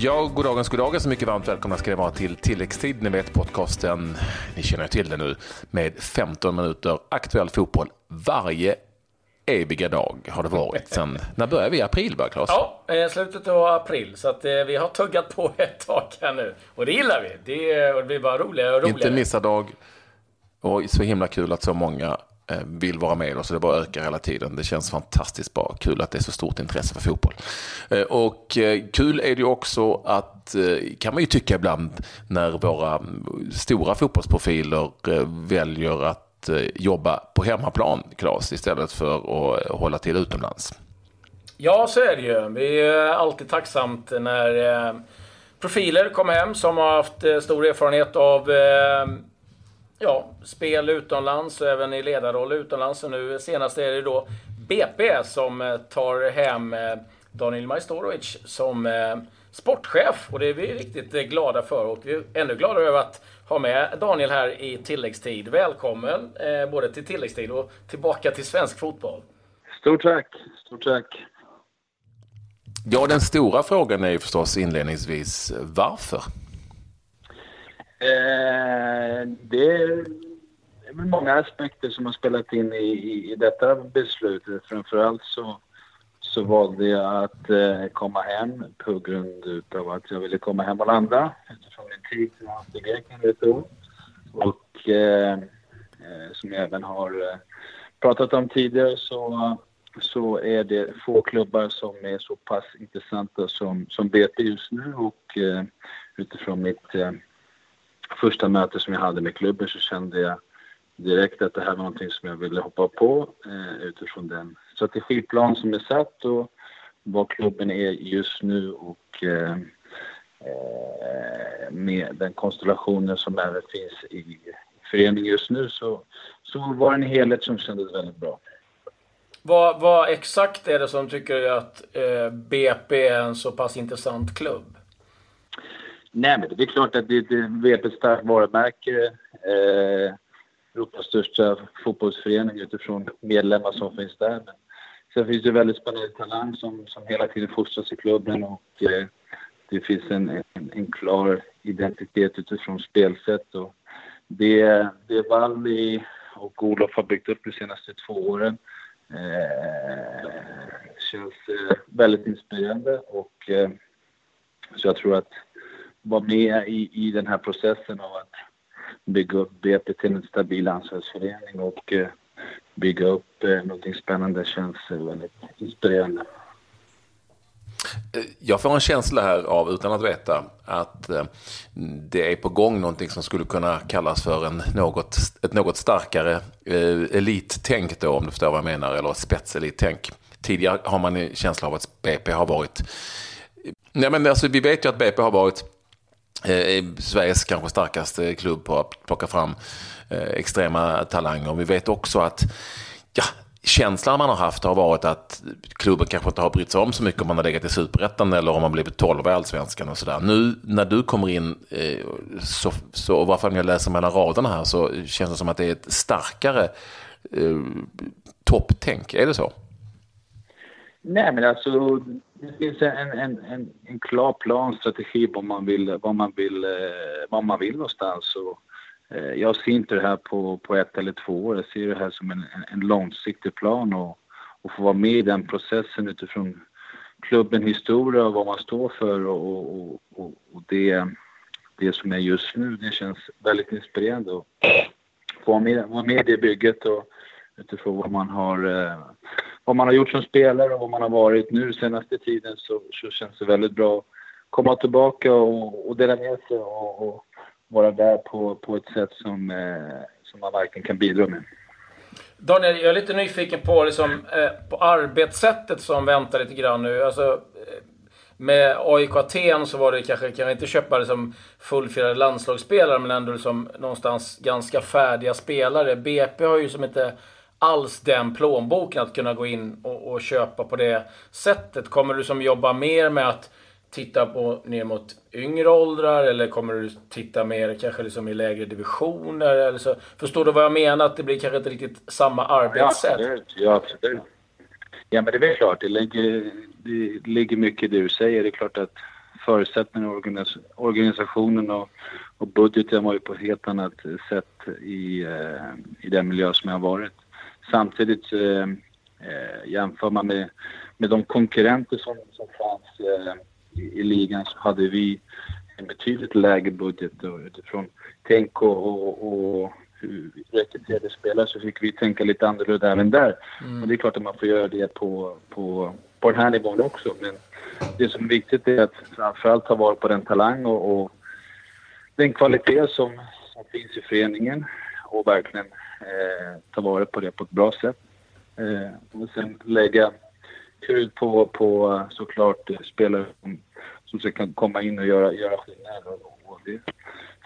Ja, goddagens, goddagens. Mycket varmt välkomna ska det vara till tilläggstid. Ni vet podcasten, ni känner till det nu, med 15 minuter aktuell fotboll varje eviga dag har det varit sen, när började vi? April va Claes? Ja, eh, slutet av april. Så att eh, vi har tuggat på ett tag här nu. Och det gillar vi. Det, och det blir bara roligare och roligare. Inte missa dag. Och så himla kul att så många Eh, vill vara med oss. Det bara ökar hela tiden. Det känns fantastiskt bra. Kul att det är så stort intresse för fotboll. Eh, och eh, kul är det ju också att, kan man ju tycka ibland, när våra stora fotbollsprofiler väljer att jobba på hemmaplan, Claes, istället för att hålla till utomlands. Ja, så är det ju. Det är alltid tacksamt när profiler kommer hem som har haft stor erfarenhet av ja, spel utomlands och även i ledarroll utomlands. Och nu senast är det då BP som eh, tar hem eh, Daniel Majstorovic som eh, sportchef. Och det är vi riktigt glada för. Och vi är ännu gladare över att ha med Daniel här i tilläggstid. Välkommen både till tilläggstid och tillbaka till svensk fotboll. Stort tack! Stort tack! Ja, den stora frågan är ju förstås inledningsvis varför? Eh, det är väl många aspekter som har spelat in i, i, i detta beslut. Framförallt så, så valde jag att eh, komma hem på grund av att jag ville komma hem och landa utifrån min tid som jag haft i Grekland ett år. Och eh, eh, som jag även har eh, pratat om tidigare så, så är det få klubbar som är så pass intressanta som, som BP just nu och eh, utifrån mitt eh, första möte som jag hade med klubben så kände jag direkt att det här var någonting som jag ville hoppa på eh, utifrån den strategiplan som är satt och vad klubben är just nu och eh, eh med den konstellationen som även finns i föreningen just nu så, så var det en helhet som kändes väldigt bra. Vad, vad exakt är det som tycker att eh, BP är en så pass intressant klubb? Nej, men det är klart att det, det är ett starkt varumärke. Eh, Europas största fotbollsförening utifrån medlemmar som finns där. Men sen finns det väldigt spännande talang som, som hela tiden fostras i klubben och eh, det finns en, en, en, klar identitet utifrån spelsätt. Och det, det Valli och Olof har byggt upp de senaste två åren eh, känns eh, väldigt inspirerande och eh, så jag tror att vara med i, i den här processen av att bygga upp BP till en stabil landslagsförening och eh, bygga upp eh, någonting spännande känns väldigt inspirerande. Jag får en känsla här av, utan att veta, att eh, det är på gång någonting som skulle kunna kallas för en något, ett något starkare eh, elittänk då, om du förstår vad jag menar, eller spetselittänk. Tidigare har man en känsla av att BP har varit... Nej, men alltså, vi vet ju att BP har varit Eh, Sveriges kanske starkaste klubb på att plocka fram eh, extrema talanger. Vi vet också att ja, känslan man har haft har varit att klubben kanske inte har brytt sig om så mycket om man har legat i superettan eller om man blivit 12 i allsvenskan och sådär. Nu när du kommer in, eh, så, så, och varför jag läser mellan raderna här, så känns det som att det är ett starkare eh, topptänk. Är det så? Nej, men alltså det finns en, en, en, en klar plan, strategi vad man vill, vad man vill, eh, vad man vill någonstans. Och, eh, jag ser inte det här på, på ett eller två år. Jag ser det här som en, en, en långsiktig plan och, och få vara med i den processen utifrån klubben historia och vad man står för och, och, och, och det, det som är just nu. Det känns väldigt inspirerande att få vara med, vara med i det bygget och utifrån vad man har eh, vad man har gjort som spelare och vad man har varit nu senaste tiden så, så känns det väldigt bra att komma tillbaka och, och dela med sig och, och, vara där på, på ett sätt som, eh, som man verkligen kan bidra med. Daniel, jag är lite nyfiken på, liksom, eh, på arbetssättet som väntar lite grann nu. Alltså, eh, med AIK Aten så var det kanske, kanske inte köpa liksom fullfjädrade landslagsspelare, men ändå liksom någonstans ganska färdiga spelare. BP har ju som inte alls den plånboken att kunna gå in och, och, köpa på det sättet. Kommer du som jobba mer med att titta på ner mot yngre åldrar eller kommer du titta mer kanske liksom i lägre divisioner? Eller så? Förstår du vad jag menar? Att det blir kanske inte riktigt samma arbetssätt? Ja, absolut. Ja, absolut. Ja, men det är väl klart. Det ligger, det ligger mycket i det du säger. Det är klart att förutsättningarna organisationen och, och budgeten var ju på ett helt annat sätt i, eh, i den miljö som jag har varit. Samtidigt eh, eh, jämför man med, med de konkurrenter som, som fanns eh, i, i, ligan så hade vi en betydligt lägre budget och utifrån tänk och, och, och hur vi rekryterade spelare så fick vi tänka lite annorlunda även där. Mm. Och det är klart att man får göra det på, på, på den här nivån också. Men det som är viktigt är att framförallt ta vara på den talang och, och den kvalitet som, som finns i föreningen och verkligen eh, ta vara på det på ett bra sätt. Eh, och sen lägga krut på, på såklart eh, spelare som, som ska komma in och göra, göra skillnad. Och, och det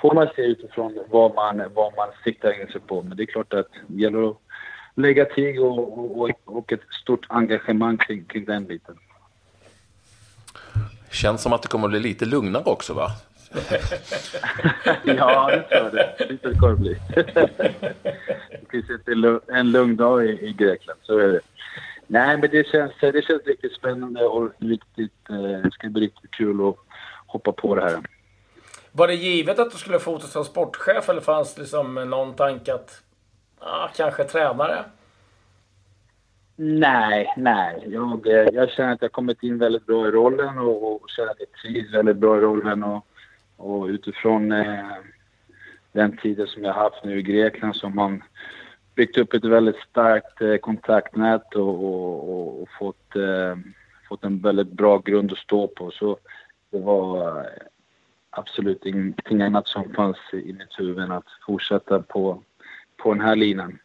får man se utifrån vad man, vad man siktar in sig på. Men det är klart att det gäller att lägga tid och, och, och ett stort engagemang kring, kring den biten. Känns som att det kommer att bli lite lugnare också va? ja, det tror jag det. Lite ska det bli. det finns inte en lugn dag i, i Grekland, så är det. Nej, men det känns, det känns riktigt spännande och riktigt, eh, ska bli riktigt kul att hoppa på det här. Var det givet att du skulle fotas som sportchef eller fanns det liksom någon tanke att ah, kanske tränare? Nej, nej. Jag, eh, jag känner att jag kommit in väldigt bra i rollen och, och känner att jag trivs väldigt bra i rollen. Och, och utifrån eh, den tiden som jag haft nu i Grekland så har man byggt upp ett väldigt starkt eh, kontaktnät och, och, och fått, eh, fått en väldigt bra grund att stå på. Så det var eh, absolut ingenting annat som fanns i mitt huvud än att fortsätta på, på den här linan.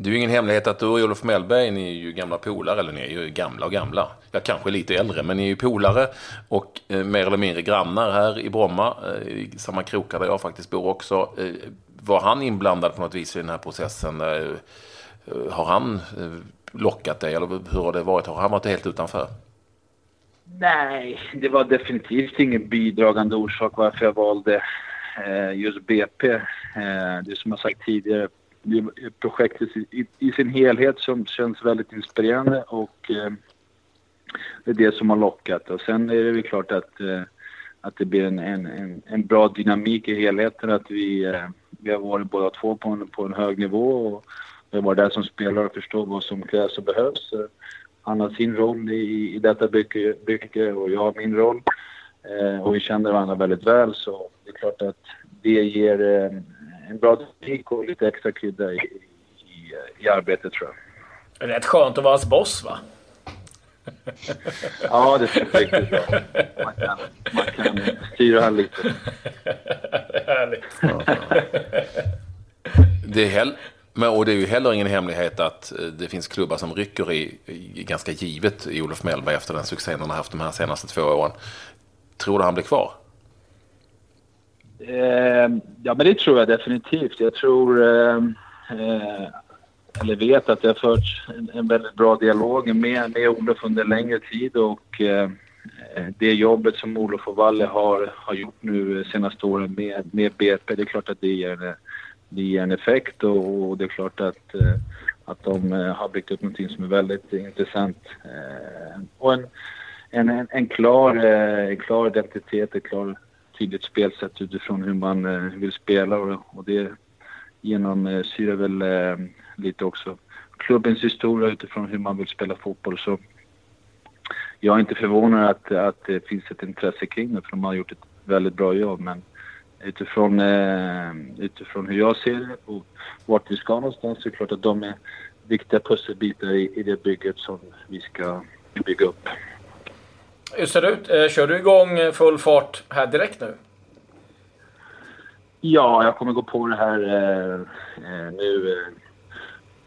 Det är ju ingen hemlighet att du och Olof Mellberg, ni är ju gamla polare, eller ni är ju gamla och gamla. Jag kanske är lite äldre, men ni är ju polare och eh, mer eller mindre grannar här i Bromma, eh, i samma krokar där jag faktiskt bor också. Eh, var han inblandad på något vis i den här processen? Eh, eh har han eh, lockat dig, eller hur har det varit? Har han varit helt utanför? Nej, det var definitivt ingen bidragande orsak varför jag valde eh, just BP. Eh, det som jag sagt tidigare, projektet i, i, sin helhet som känns väldigt inspirerande och eh, det är det som har lockat. Och sen är det väl klart att, eh, att det blir en, en, en, bra dynamik i helheten. Att vi, eh, vi har varit båda två på en, på en hög nivå och vi har varit där som spelare och förstått vad som krävs och behövs. Han har sin roll i, i detta bygge, bygge och jag har min roll. Eh, och vi känner varandra väldigt väl så det är klart att det ger eh, en bra dynamik och lite extra krydda i, i, i arbetet tror jag. Det är rätt skönt att vara hans boss va? ja, det känns riktigt bra. Man kan, man kan styra här lite. Härligt. det är hell men, och det är ju heller ingen hemlighet att eh, det finns klubbar som rycker i, i ganska givet i Olof Mellberg efter den succén han har haft de här senaste två åren. Tror du han blir kvar? Eh, ja, men det tror jag definitivt. Jag tror, eh, eh, eller vet att det har förts en, en, väldigt bra dialog med, med Olof under längre tid och eh, det jobbet som Olof och Valle har, har gjort nu senaste åren med, med BP, det är klart att det ger en, det ger en effekt och, och det är klart att, eh, att de eh, har byggt upp någonting som är väldigt intressant. Ehm, och en, en, en, en klar, eh, en klar identitet, en klar tydligt spelsätt utifrån hur man eh, vill spela och, och det genomsyrar väl eh, lite också klubbens historia utifrån hur man vill spela fotboll. Så jag är inte förvånad att, att det finns ett intresse kring det för de har gjort ett väldigt bra jobb. Men utifrån, eh, utifrån hur jag ser det och vart vi ska någonstans så är det klart att de är viktiga pusselbitar i, i det bygget som vi ska bygga upp. Hur ser det ut? Eh, kör du igång eh, full fart här direkt nu? Ja, jag kommer gå på det här eh, eh nu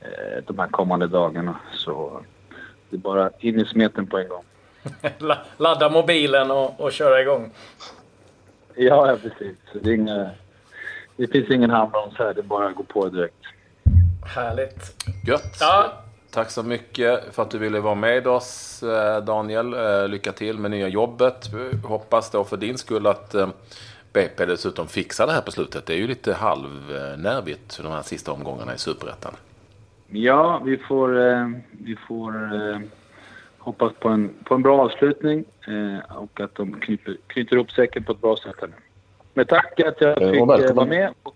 eh, de här kommande dagarna. Så det är bara in i smeten på en gång. Ladda mobilen och, och köra igång. Ja, ja precis. Det, är inga, det finns ingen handbroms här. Det är bara att gå på direkt. Härligt. Gött. Ja. Tack så mycket för att du ville vara med oss eh, Daniel. Eh, lycka till med nya jobbet. Hoppas då för din skull att eh, BP dessutom fixar det här på slutet. Det är ju lite halvnervigt för de här sista omgångarna i Superettan. Ja, vi får, vi får hoppas på en, på en bra avslutning och att de knyter, knyter ihop säkert på ett bra sätt. Här. Men tack att jag fick vara med och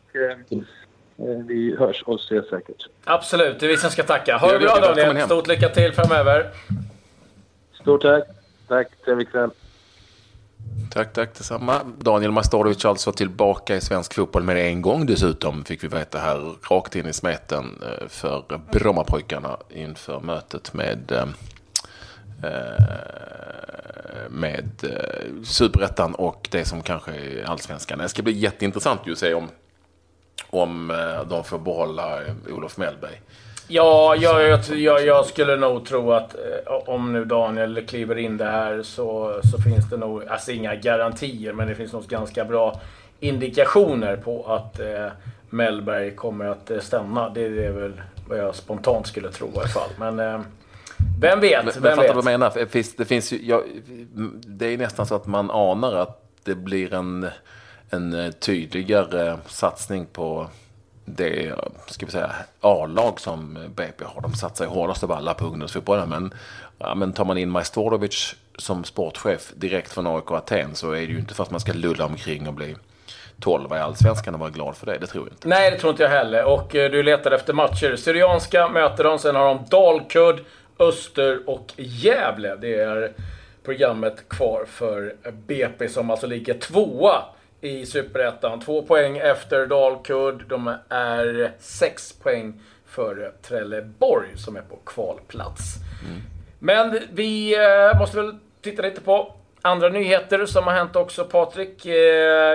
vi hörs och ses säkert. Absolut, det är vi som ska tacka. Ha det bra Daniel. Stort lycka till framöver. Stort tack. Tack, trevlig kväll. Tack, tack detsamma. Daniel Majstorovic alltså tillbaka i svensk fotboll med en gång dessutom, fick vi veta här, rakt in i smeten eh, för Brommapojkarna inför mötet med eh, med eh, Superettan och det som kanske är Allsvenskan. Det ska bli jätteintressant ju att se om, om de får behålla Olof Mellberg. Ja, jag, jag, jag, skulle nog tro att eh, om nu Daniel kliver in det här så, så finns det nog, alltså inga garantier, men det finns nog ganska bra indikationer på att eh, Mellberg kommer att eh, stanna. Det, är väl vad jag spontant skulle tro i alla fall. Men eh, vem vet? Men, vem men vet? vad jag menar? Det finns, det, finns ju, ja, det är nästan så att man anar att det blir en, en eh, tydligare satsning på det ska vi säga, A-lag som BP har. De satsar hårdast av alla på ungdomsfotbollen. Men, ja, men tar man in Majstorovic som sportchef direkt från AIK Aten så är det ju inte för att man ska lulla omkring och bli 12 i allsvenskan och vara glad för det. Det tror jag inte. Nej, det tror inte jag heller. Och eh, du letar efter matcher. Syrianska möter de, sen har de Dalkurd, Öster och Gävle. Det är programmet kvar för BP som alltså ligger tvåa i Superettan. Två poäng efter Dalkurd. De är sex poäng före Trelleborg som är på kvalplats. Mm. Men vi eh, måste väl titta lite på andra nyheter som har hänt också, Patrik. Eh,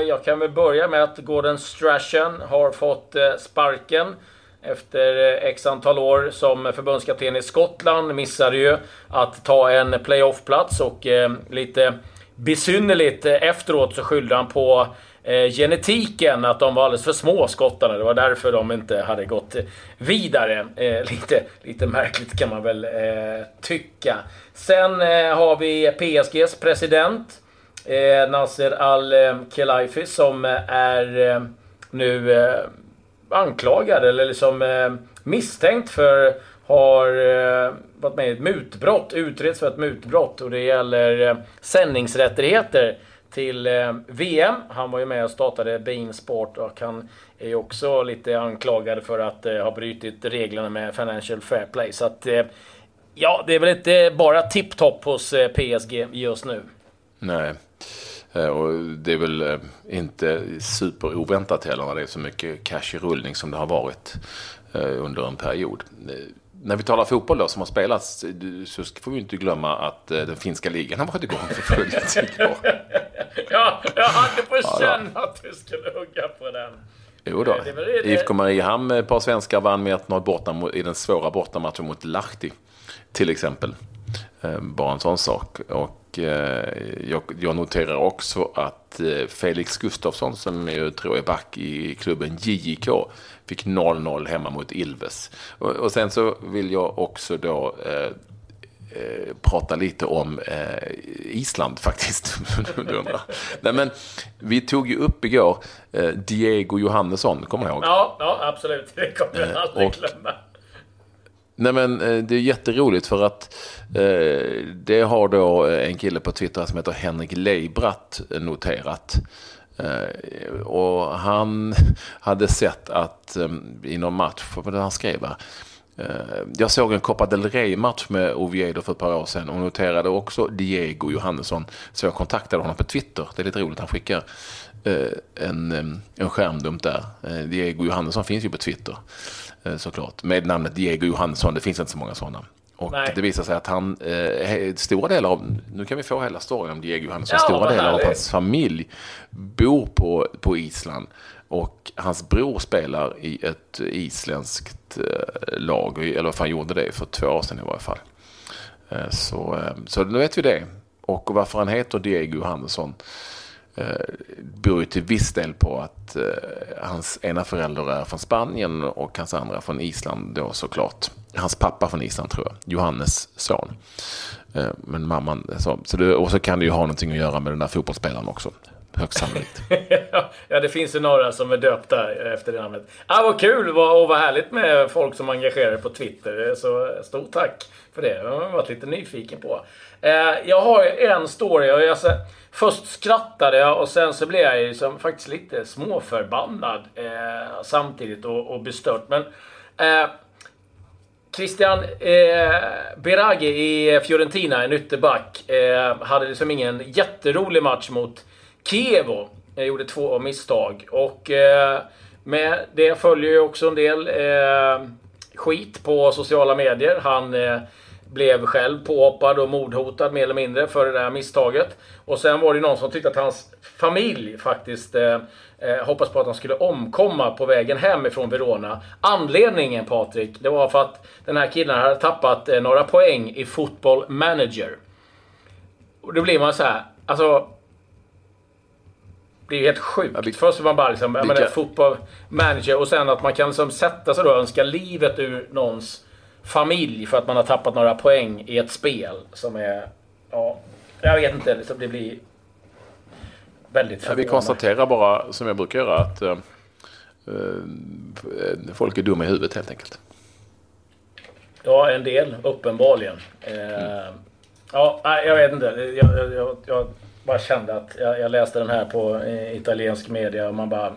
jag kan väl börja med att Gordon Strachan har fått eh, sparken efter x antal år som förbundskapten i Skottland. Missade ju att ta en playoffplats och lite besynnerligt eh, efteråt så skyllde han på eh, genetiken, att de var alldeles för små skottarna. Det var därför de inte hade gått vidare. Eh, lite, lite märkligt kan man väl eh, tycka. Sen eh, har vi PSGs president eh, Nasser Al-Khelaifi som eh, är eh, nu eh, anklagad eller liksom eh, misstänkt för har eh, varit med i ett mutbrott, utreds för ett mutbrott och det gäller eh, sändningsrättigheter till eh, VM. Han var ju med och startade Bein Sport och han är ju också lite anklagad för att eh, ha brutit reglerna med Financial Fair Play. Så att, eh, ja, det är väl inte bara tipptopp hos eh, PSG just nu. Nej. Eh, och det är väl inte superoväntat heller när det är så mycket cash i rullning som det har varit under en period när vi talar fotboll då som har spelats så får vi inte glömma att eh, den finska ligan har varit igång för fullt igår. ja, jag hade på känn att du skulle hugga på den. Jo då. IFK Mariehamn, ett par svenskar vann med 1-0 borta i den svåra bortamatchen mot Lahti. Till exempel. Eh, bara en sån sak. Och eh, jag, noterar också att Felix Gustafsson, som jag tror är back i klubben JIK, Fick 0-0 hemma mot Ilves. Och, och, sen så vill jag också då eh, eh, prata lite om eh, Island faktiskt. Nej, men, vi tog ju upp igår eh, Diego Johannesson, kommer du ihåg? Ja, ja absolut. Det kommer jag aldrig och, glömma. Nej men eh, det är jätteroligt för att eh, det har då eh, en kille på Twitter som heter Henrik Leibratt noterat. Eh, och han hade sett att eh, i någon match, vad det han skrev eh, jag såg en Copa del Rey-match med Oviedo för ett par år sedan och noterade också Diego Johannesson. Så jag kontaktade honom på Twitter. Det är lite roligt, han skickar eh, en, en skärmdump där. Diego Johannesson finns ju på Twitter såklart. Med namnet Diego Johannesson, det finns inte så många sådana. Och Nej. det visar sig att han, eh, stora delar av, nu kan vi få hela storyn om Diego Johannesson, ja, stora delar av hans familj bor på, på Island. Och hans bror spelar i ett isländskt eh, lag, eller vad fan gjorde det för två år sedan i varje fall. Eh, så, eh, så nu vet vi det. Och varför han heter Diego Johannesson eh, Eh, beror ju till viss del på att eh, hans ena förälder är från Spanien och hans andra från Island då såklart hans pappa från Island tror jag, Johannes son. Eh, men mamman, så, så det, och så kan det ju ha någonting att göra med den där fotbollsspelaren också högst sannolikt. ja, det finns ju några som är döpta efter det namnet. Ah, vad kul och vad härligt med folk som engagerar sig på Twitter. Så stort tack för det. Jag har varit lite nyfiken på. Eh, jag har en story. Och jag, så, först skrattade jag och sen så blev jag liksom faktiskt lite småförbannad eh, samtidigt och, och bestört. Men eh, Christian eh, Berage i Fiorentina, en ytterback, eh, hade liksom ingen jätterolig match mot Kievo. Gjorde två misstag. Och eh, med det följer ju också en del eh, skit på sociala medier. Han eh, blev själv påhoppad och mordhotad mer eller mindre för det där misstaget. Och sen var det någon som tyckte att hans familj faktiskt eh, eh, hoppas på att han skulle omkomma på vägen hem ifrån Verona. Anledningen Patrik, det var för att den här killen hade tappat eh, några poäng i Football Manager. Och då blir man så här, alltså blir helt sjukt. Ja, vi, Först är man bara liksom, jag menar, fotboll manager och sen att man kan liksom sätta sig då och önska livet ur någons familj för att man har tappat några poäng i ett spel som är... Ja, jag vet inte. Liksom det blir väldigt ja, Vi konstaterar bara, som jag brukar göra, att uh, folk är dumma i huvudet helt enkelt. Ja, en del uppenbarligen. Mm. ja, jag vet inte. Jag, jag, jag, bara kände att jag, jag läste den här på italiensk media och man bara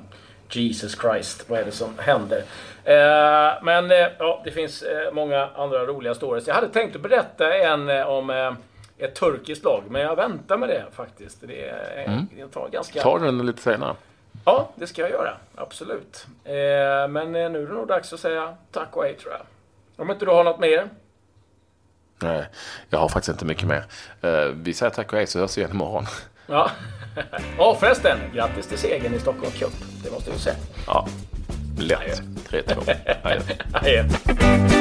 Jesus Christ, vad är det som händer? Eh, men eh, ja, det finns eh, många andra roliga stories. Jag hade tänkt att berätta en eh, om eh, ett turkiskt lag, men jag väntar med det faktiskt. Det, är, mm. det tar ganska... Ta den lite senare. Ja, det ska jag göra. Absolut. Eh, men nu är det nog dags att säga tack och hej tror jag. Om inte du har något mer? Nej, jag har faktiskt inte mycket mer. vi säger tack och hej så hörs vi igen imorgon. Ja. Och förresten, grattis till segern i Stockholm Cup. Det måste vi säga. Ja, lätt. 3-2. Adjö.